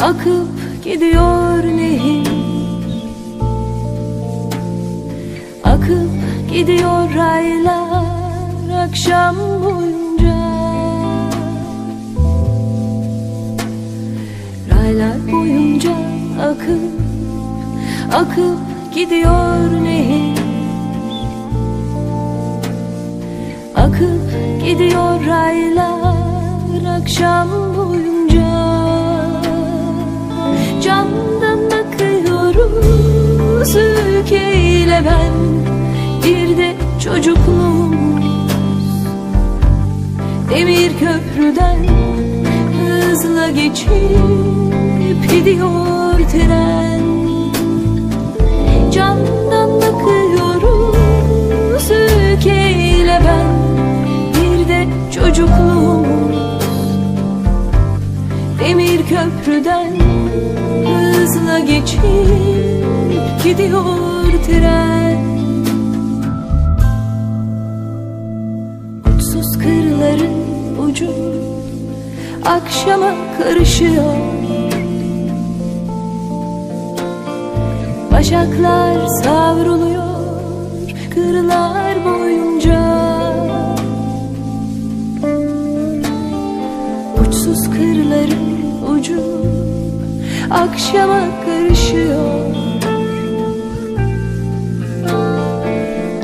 Akıp gidiyor nehir Akıp gidiyor raylar akşam boyunca. Raylar boyunca akıp Akıp gidiyor nehir Akıp gidiyor raylar akşam boyunca. Camdan bakıyoruz ülkeyle ben. Bir de çocukluğumuz. Demir köprüden hızla geçip gidiyor tren. Camdan bakıyoruz ülkeyle ben. Bir de çocukluğumuz Demir köprüden hızla geçip gidiyor tren. Uçsuz kırların ucu akşama karışıyor. Başaklar savruluyor kırlar boyunca akşama karışıyor.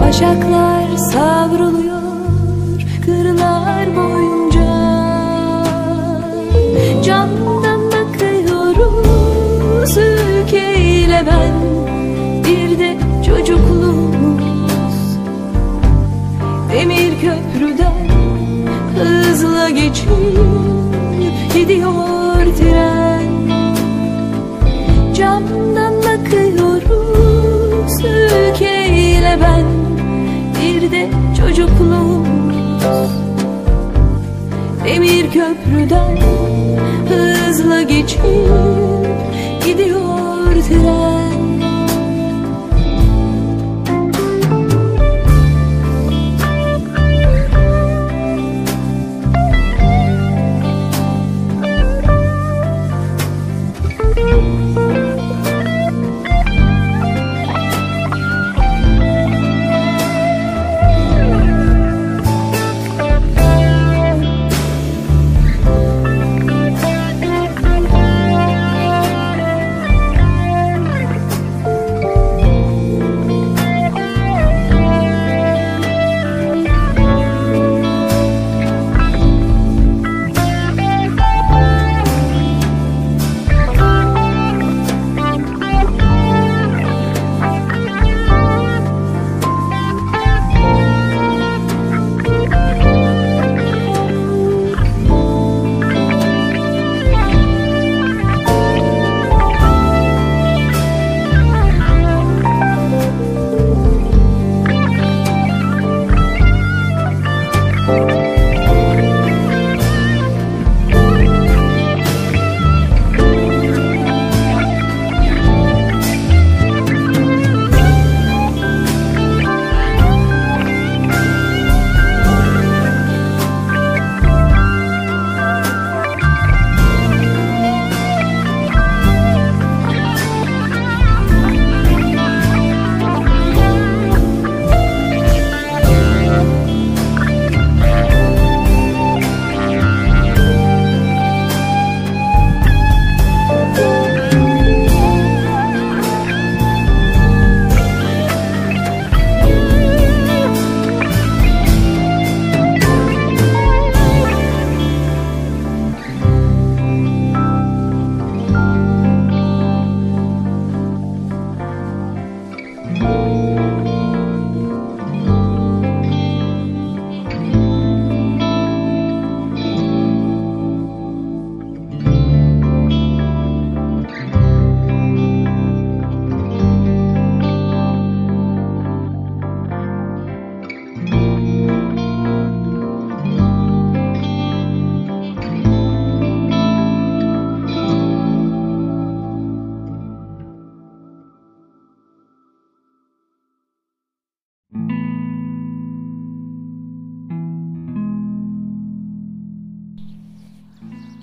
Başaklar savruluyor kırlar boyunca. Camdan bakıyoruz ülkeyle ben. Bir de çocukluğumuz. Demir köprüden hızla geçip gidiyor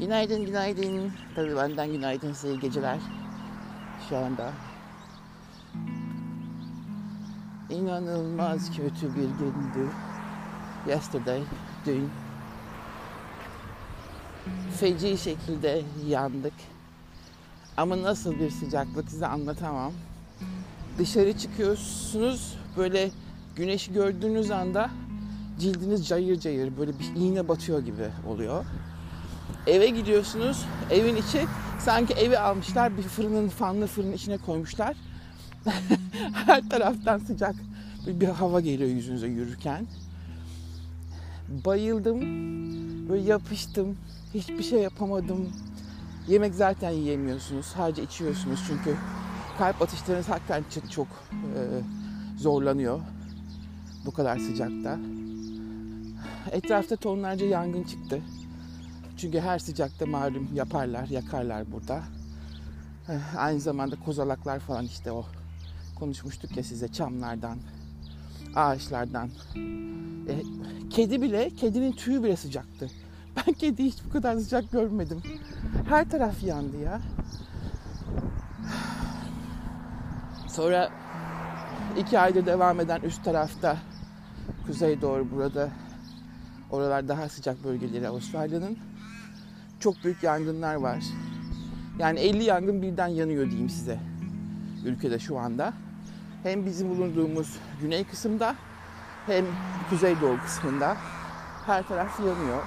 Günaydın, günaydın. Tabii benden günaydın size geceler. Şu anda. İnanılmaz kötü bir gündü. Yesterday, dün. Feci şekilde yandık. Ama nasıl bir sıcaklık size anlatamam. Dışarı çıkıyorsunuz böyle güneşi gördüğünüz anda cildiniz cayır cayır böyle bir iğne batıyor gibi oluyor. Eve gidiyorsunuz. Evin içi sanki evi almışlar bir fırının fanlı fırının içine koymuşlar. Her taraftan sıcak bir, bir hava geliyor yüzünüze yürürken. Bayıldım. Böyle yapıştım. Hiçbir şey yapamadım. Yemek zaten yiyemiyorsunuz. Sadece içiyorsunuz çünkü kalp atışlarınız hakikaten çok, çok e, zorlanıyor bu kadar sıcakta. Etrafta tonlarca yangın çıktı. Çünkü her sıcakta malum yaparlar, yakarlar burada. Eh, Aynı zamanda kozalaklar falan işte o konuşmuştuk ya size çamlardan, ağaçlardan. E, kedi bile, kedinin tüyü bile sıcaktı. Ben kediyi hiç bu kadar sıcak görmedim. Her taraf yandı ya. Sonra iki aydır devam eden üst tarafta kuzey doğru burada oralar daha sıcak bölgeleri Avustralya'nın çok büyük yangınlar var. Yani 50 yangın birden yanıyor diyeyim size ülkede şu anda. Hem bizim bulunduğumuz güney kısımda hem kuzeydoğu kısmında her taraf yanıyor.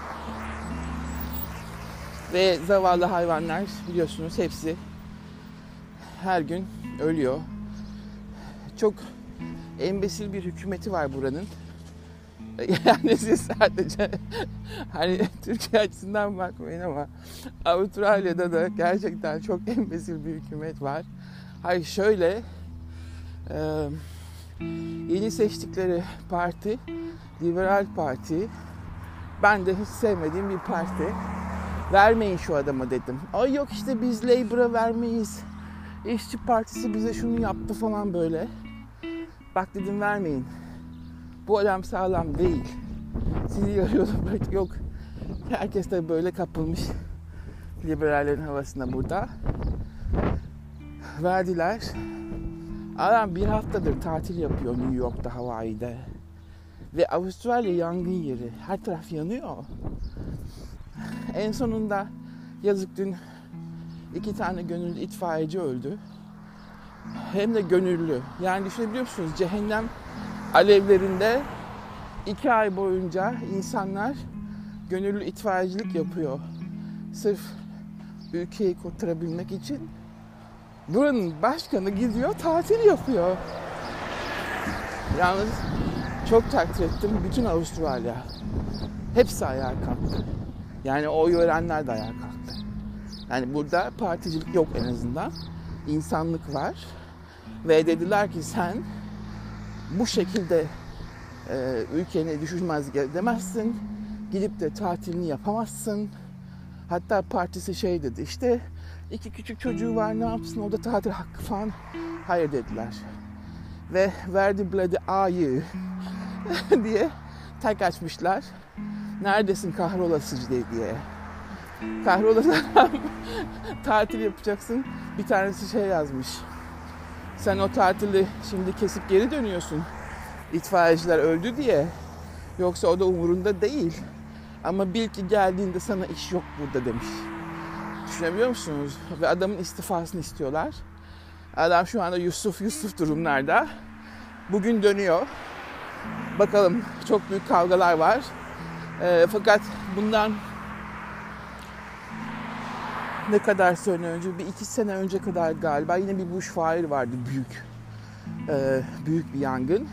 Ve zavallı hayvanlar biliyorsunuz hepsi her gün ölüyor. Çok embesil bir hükümeti var buranın. Yani siz sadece hani Türkiye açısından bakmayın ama Avustralya'da da gerçekten çok embesil bir hükümet var. Hayır şöyle e, yeni seçtikleri parti Liberal Parti ben de hiç sevmediğim bir parti. Vermeyin şu adama dedim. Ay yok işte biz Labour'a vermeyiz. İşçi Partisi bize şunu yaptı falan böyle. Bak dedim vermeyin. Bu adam sağlam değil. Sizi yarıyordum böyle yok. Herkes de böyle kapılmış liberallerin havasına burada. Verdiler. Adam bir haftadır tatil yapıyor New York'ta, Hawaii'de. Ve Avustralya yangın yeri. Her taraf yanıyor. En sonunda yazık dün iki tane gönüllü itfaiyeci öldü. Hem de gönüllü. Yani düşünebiliyor musunuz? Cehennem alevlerinde iki ay boyunca insanlar gönüllü itfaiyecilik yapıyor. Sırf ülkeyi kurtarabilmek için. Buranın başkanı gidiyor tatil yapıyor. Yalnız çok takdir ettim bütün Avustralya. Hepsi ayağa kalktı. Yani oy verenler de ayağa kalktı. Yani burada particilik yok en azından. İnsanlık var. Ve dediler ki sen bu şekilde e, ülkeni düşürmez demezsin. Gidip de tatilini yapamazsın. Hatta partisi şey dedi işte iki küçük çocuğu var ne yapsın o da tatil hakkı falan. Hayır dediler. Ve verdi bledi ayı diye tek açmışlar. Neredesin kahrolası diye. Kahrolası tatil yapacaksın. Bir tanesi şey yazmış. Sen o tatili şimdi kesip geri dönüyorsun. İtfaiyeciler öldü diye. Yoksa o da umurunda değil. Ama bil ki geldiğinde sana iş yok burada demiş. Düşünebiliyor musunuz? Ve adamın istifasını istiyorlar. Adam şu anda Yusuf Yusuf durumlarda. Bugün dönüyor. Bakalım çok büyük kavgalar var. E, fakat bundan ne kadar sene önce, bir iki sene önce kadar galiba yine bir bushfire vardı büyük. E, büyük bir yangın.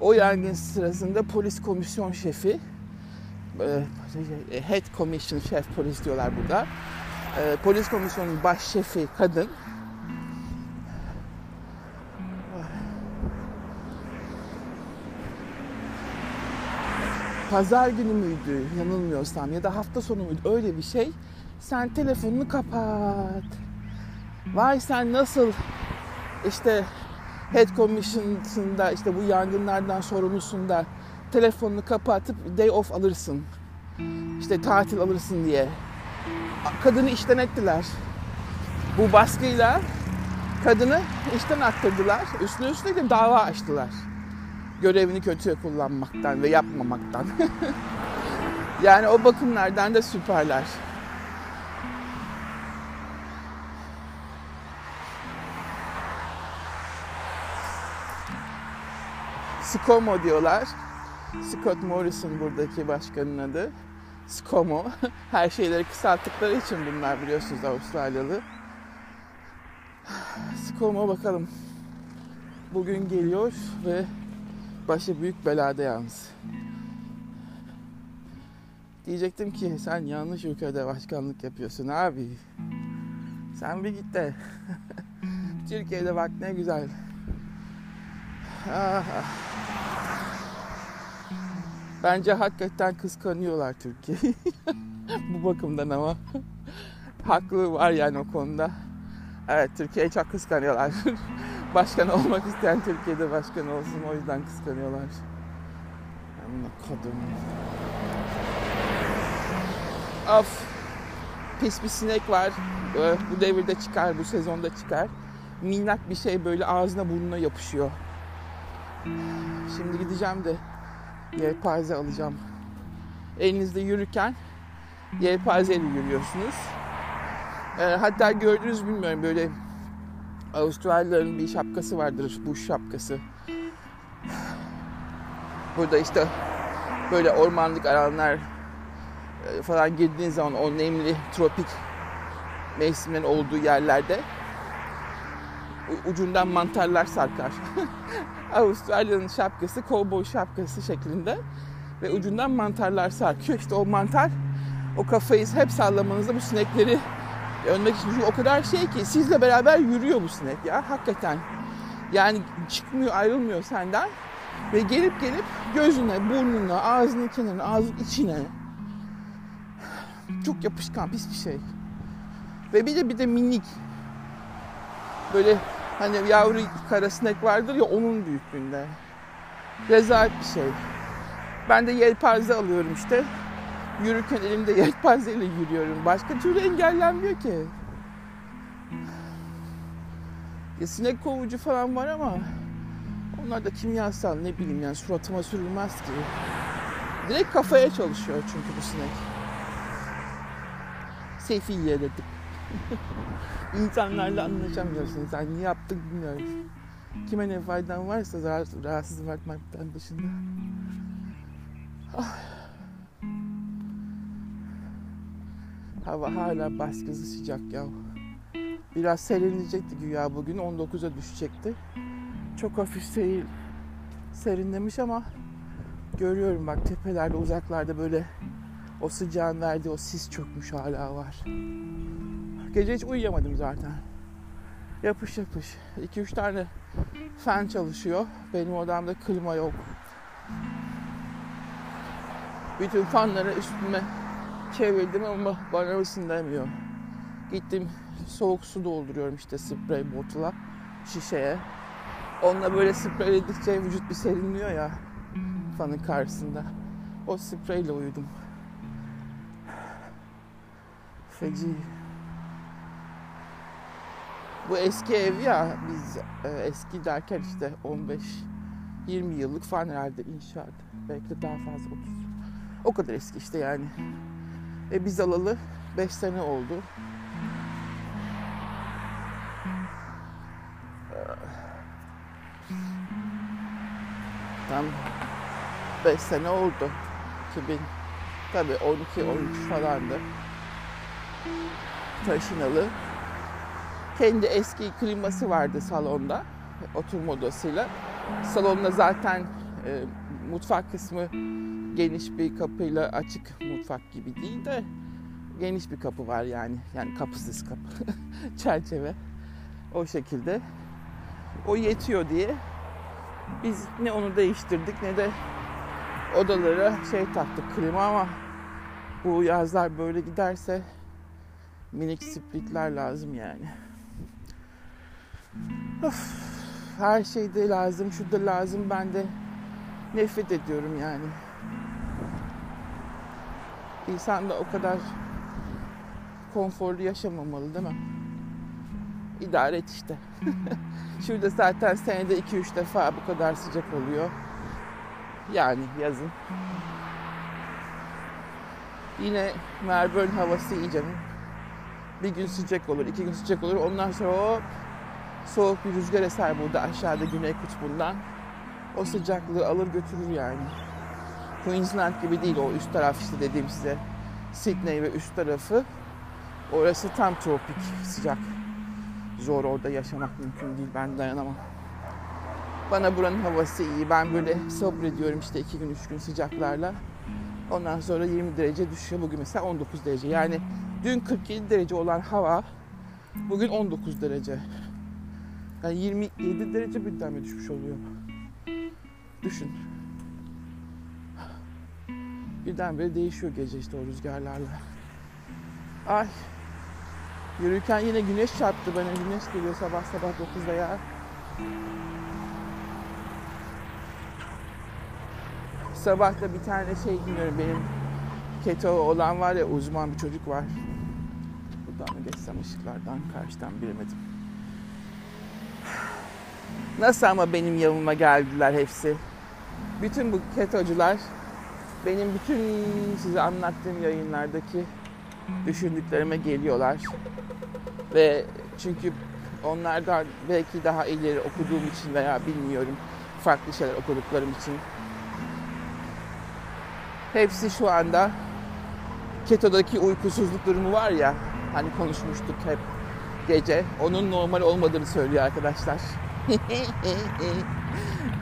O yangın sırasında polis komisyon şefi, e, head commission şef polis diyorlar burada. E, polis komisyonunun baş şefi kadın. Pazar günü müydü yanılmıyorsam ya da hafta sonu muydu öyle bir şey. Sen telefonunu kapat. Vay sen nasıl işte Head Commission'sında işte bu yangınlardan sorumlusunda telefonunu kapatıp day off alırsın. İşte tatil alırsın diye. kadını işten ettiler. Bu baskıyla kadını işten attırdılar. Üstüne üstüne de dava açtılar. Görevini kötüye kullanmaktan ve yapmamaktan. yani o bakımlardan da süperler. SCOMO diyorlar. Scott Morrison buradaki başkanın adı. SCOMO. Her şeyleri kısalttıkları için bunlar biliyorsunuz Avustralyalı. SCOMO bakalım. Bugün geliyor ve başı büyük belada yalnız. Diyecektim ki sen yanlış ülkede başkanlık yapıyorsun abi. Sen bir git de. Türkiye'de bak ne güzel. Ah, ah. Bence hakikaten kıskanıyorlar Türkiye'yi. Bu bakımdan ama. Haklı var yani o konuda. Evet Türkiye'yi çok kıskanıyorlar. başkan olmak isteyen Türkiye'de başkan olsun o yüzden kıskanıyorlar. Amına kodum. Of. Pis bir sinek var. Ee, Bu devirde çıkar, bu sezonda çıkar. Minnak bir şey böyle ağzına burnuna yapışıyor. Şimdi gideceğim de yelpaze alacağım. Elinizde yürürken yelpazeyle yürüyorsunuz. Ee, hatta gördünüz bilmiyorum böyle Avustralyalıların bir şapkası vardır. Bu şapkası. Burada işte böyle ormanlık alanlar e, falan girdiğiniz zaman o nemli tropik mevsimlerin olduğu yerlerde ucundan mantarlar sarkar. Avustralya'nın şapkası kovboy şapkası şeklinde ve ucundan mantarlar sarkıyor. İşte o mantar o kafayı hep sallamanızda bu sinekleri önmek için o kadar şey ki sizle beraber yürüyor bu sinek ya hakikaten. Yani çıkmıyor ayrılmıyor senden ve gelip gelip gözüne, burnuna, ağzının kenarına, ağzının içine çok yapışkan pis bir şey. Ve bir de bir de minik böyle hani yavru kara sinek vardır ya onun büyüklüğünde. Rezalet bir şey. Ben de yelpaze alıyorum işte. Yürürken elimde yelpazeyle yürüyorum. Başka türlü engellenmiyor ki. Ya sinek kovucu falan var ama onlar da kimyasal ne bileyim yani suratıma sürülmez ki. Direkt kafaya çalışıyor çünkü bu sinek. Sefiye dedik. İnsanlarla anlaşamıyorsun. Sen niye yaptın bilmiyorum. Kime ne faydan varsa rahatsız, rahatsız bırakmaktan dışında. Ah. Hava hala baskısı sıcak ya. Biraz serinleyecekti güya bugün. 19'a düşecekti. Çok hafif seril, serinlemiş ama görüyorum bak tepelerde uzaklarda böyle o sıcağın verdiği o sis çökmüş hala var. Gece hiç uyuyamadım zaten. Yapış yapış. 2-3 tane fan çalışıyor. Benim odamda klima yok. Bütün fanları üstüme çevirdim ama bana ısındırmıyor. Gittim soğuk su dolduruyorum işte sprey botula, şişeye. Onunla böyle spreyledikçe vücut bir serinliyor ya fanın karşısında. O spreyle uyudum. Feci. Bu eski ev ya biz e, eski derken işte 15 20 yıllık falan herhalde inşaat. Belki de daha fazla 30. O kadar eski işte yani. E biz alalı 5 sene oldu. Tam 5 sene oldu. 2000 tabii 12 13 falandı. Taşınalı. Kendi eski kliması vardı salonda. Oturma odasıyla. Salonda zaten e, mutfak kısmı geniş bir kapıyla açık mutfak gibi değil de geniş bir kapı var yani. Yani kapısız kapı. Çerçeve. O şekilde. O yetiyor diye biz ne onu değiştirdik ne de odalara şey taktık klima ama bu yazlar böyle giderse minik splitler lazım yani. Of, her şeyde lazım, şu da lazım. Ben de nefret ediyorum yani. İnsan da o kadar konforlu yaşamamalı değil mi? İdare et işte. Şurada zaten senede 2-3 defa bu kadar sıcak oluyor. Yani yazın. Yine Melbourne havası iyi canım. Bir gün sıcak olur, iki gün sıcak olur. Ondan sonra hop soğuk bir rüzgar eser burada aşağıda güney kutbundan. O sıcaklığı alır götürür yani. Queensland gibi değil o üst taraf işte dediğim size. Sydney ve üst tarafı. Orası tam tropik sıcak. Zor orada yaşamak mümkün değil. Ben dayanamam. Bana buranın havası iyi. Ben böyle sabrediyorum işte iki gün üç gün sıcaklarla. Ondan sonra 20 derece düşüyor. Bugün mesela 19 derece. Yani dün 47 derece olan hava bugün 19 derece. Yani 27 derece birden mi düşmüş oluyor? Düşün. Birdenbire değişiyor gece işte o rüzgarlarla. Ay. Yürürken yine güneş çarptı bana. Güneş geliyor sabah sabah 9'da ya. Sabah da bir tane şey dinliyorum benim keto olan var ya uzman bir çocuk var. Buradan mı geçsem ışıklardan karşıdan bilemedim. Nasıl ama benim yanıma geldiler hepsi. Bütün bu ketocular benim bütün size anlattığım yayınlardaki düşündüklerime geliyorlar. Ve çünkü onlardan belki daha ileri okuduğum için veya bilmiyorum farklı şeyler okuduklarım için hepsi şu anda ketodaki uykusuzluk durumu var ya hani konuşmuştuk hep gece onun normal olmadığını söylüyor arkadaşlar.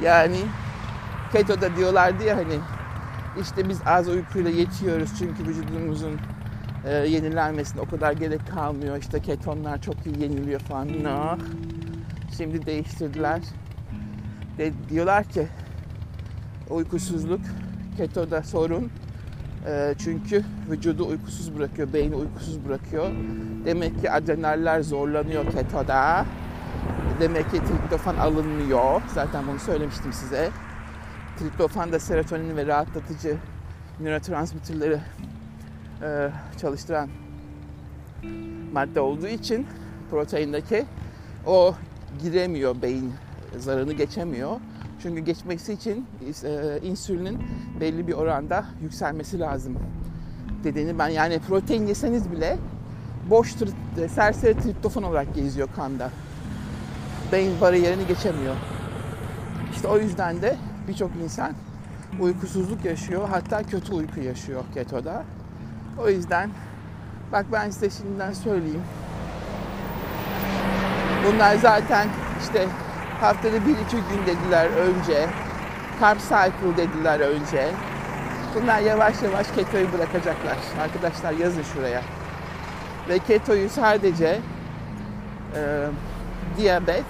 yani ketoda diyorlardı ya hani işte biz az uykuyla yetiyoruz çünkü vücudumuzun e, yenilenmesine o kadar gerek kalmıyor. İşte ketonlar çok iyi yeniliyor falan. No. Şimdi değiştirdiler. De, diyorlar ki uykusuzluk ketoda sorun. E, çünkü vücudu uykusuz bırakıyor, beyni uykusuz bırakıyor. Demek ki adrenaller zorlanıyor ketoda. Demek ki triptofan alınmıyor. Zaten bunu söylemiştim size. Triptofan da serotonin ve rahatlatıcı nörotransmitterleri e, çalıştıran madde olduğu için proteindeki o giremiyor beyin zarını geçemiyor. Çünkü geçmesi için e, insülinin belli bir oranda yükselmesi lazım dediğini ben yani protein yeseniz bile boş serseri triptofan olarak geziyor kanda. Beyin bariyerini geçemiyor. İşte o yüzden de birçok insan uykusuzluk yaşıyor. Hatta kötü uyku yaşıyor ketoda. O yüzden bak ben size şimdiden söyleyeyim. Bunlar zaten işte haftada bir iki gün dediler önce. Carb cycle dediler önce. Bunlar yavaş yavaş ketoyu bırakacaklar. Arkadaşlar yazın şuraya. Ve ketoyu sadece e, diyabet,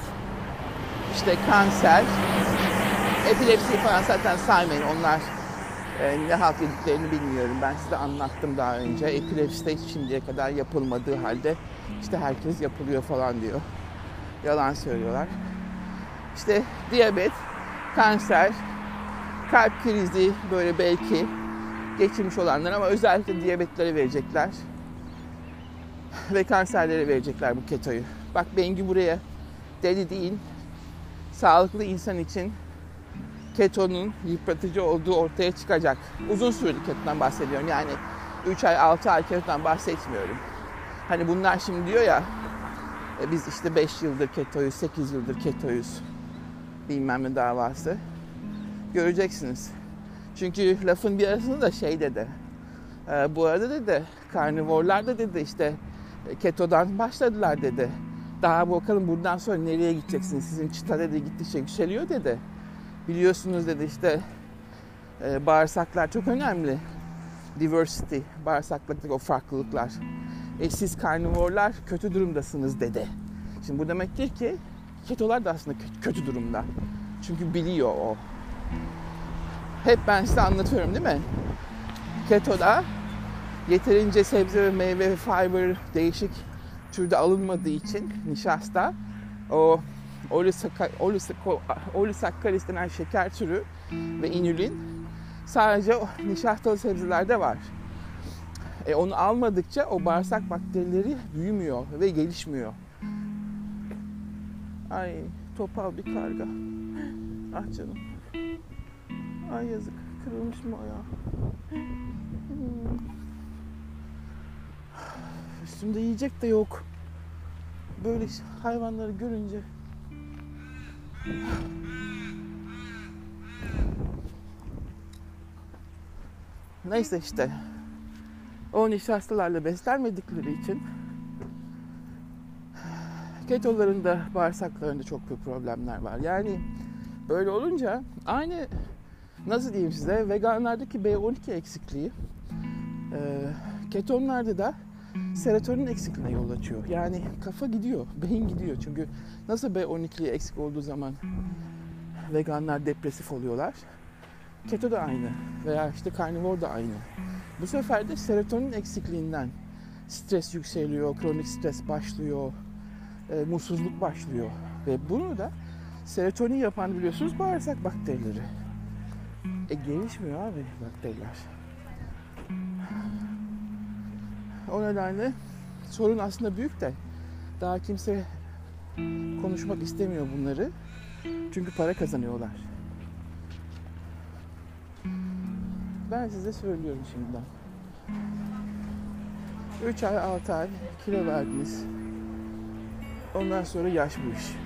işte kanser, epilepsi falan zaten saymayın. Onlar e, ne halt yediklerini bilmiyorum. Ben size anlattım daha önce. Epilepsi de şimdiye kadar yapılmadığı halde işte herkes yapılıyor falan diyor. Yalan söylüyorlar. İşte diyabet, kanser, kalp krizi böyle belki geçirmiş olanlar ama özellikle diyabetlere verecekler. Ve kanserlere verecekler bu ketoyu. Bak Bengü buraya deli değil. Sağlıklı insan için ketonun yıpratıcı olduğu ortaya çıkacak. Uzun süreli ketodan bahsediyorum. Yani 3 ay 6 ay ketodan bahsetmiyorum. Hani bunlar şimdi diyor ya e, biz işte 5 yıldır ketoyuz, 8 yıldır ketoyuz bilmem ne davası. Göreceksiniz. Çünkü lafın bir arasında da şey dedi. E, bu arada dedi karnivorlar da dedi işte e, ketodan başladılar dedi. Daha bakalım buradan sonra nereye gideceksiniz? Sizin çıta dedi gittikçe yükseliyor dedi. Biliyorsunuz dedi işte e, bağırsaklar çok önemli. Diversity, bağırsaklaktaki o farklılıklar. E siz karnivorlar kötü durumdasınız dedi. Şimdi bu demektir ki ketolar da aslında kötü durumda. Çünkü biliyor o. Hep ben size anlatıyorum değil mi? Ketoda yeterince sebze ve meyve ve fiber değişik türde alınmadığı için nişasta o olisakkaris denen şeker türü ve inülin sadece nişastalı sebzelerde var. E onu almadıkça o bağırsak bakterileri büyümüyor ve gelişmiyor. Ay topal bir karga. Ah canım. Ay yazık. Kırılmış mı ayağı? Hmm. Üstümde yiyecek de yok. Böyle hayvanları görünce Neyse işte. O nişastalarla beslenmedikleri için ketoların da bağırsaklarında çok büyük problemler var. Yani böyle olunca aynı nasıl diyeyim size veganlardaki B12 eksikliği ketonlarda da serotonin eksikliğine yol açıyor. Yani kafa gidiyor, beyin gidiyor. Çünkü nasıl B12 eksik olduğu zaman veganlar depresif oluyorlar. Keto da aynı veya işte karnivor da aynı. Bu sefer de serotonin eksikliğinden stres yükseliyor, kronik stres başlıyor, e, mutsuzluk başlıyor. Ve bunu da serotonin yapan biliyorsunuz bağırsak bakterileri. E gelişmiyor abi bakteriler. O nedenle sorun aslında büyük de daha kimse konuşmak istemiyor bunları. Çünkü para kazanıyorlar. Ben size söylüyorum şimdiden. 3 ay 6 ay kilo verdiniz. Ondan sonra yaş bu iş.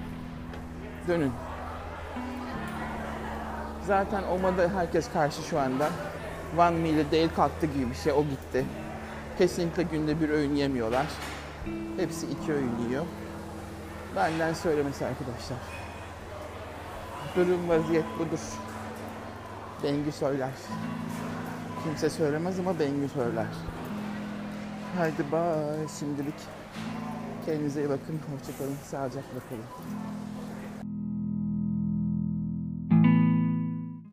Dönün. Zaten OMA'da herkes karşı şu anda. One meal'e değil kalktı gibi bir şey. O gitti. Kesinlikle günde bir öğün yemiyorlar. Hepsi iki öğün yiyor. Benden söylemesi arkadaşlar. Durum vaziyet budur. Bengü söyler. Kimse söylemez ama Bengü söyler. Haydi bay şimdilik. Kendinize iyi bakın. Hoşçakalın. Sağlıcakla kalın.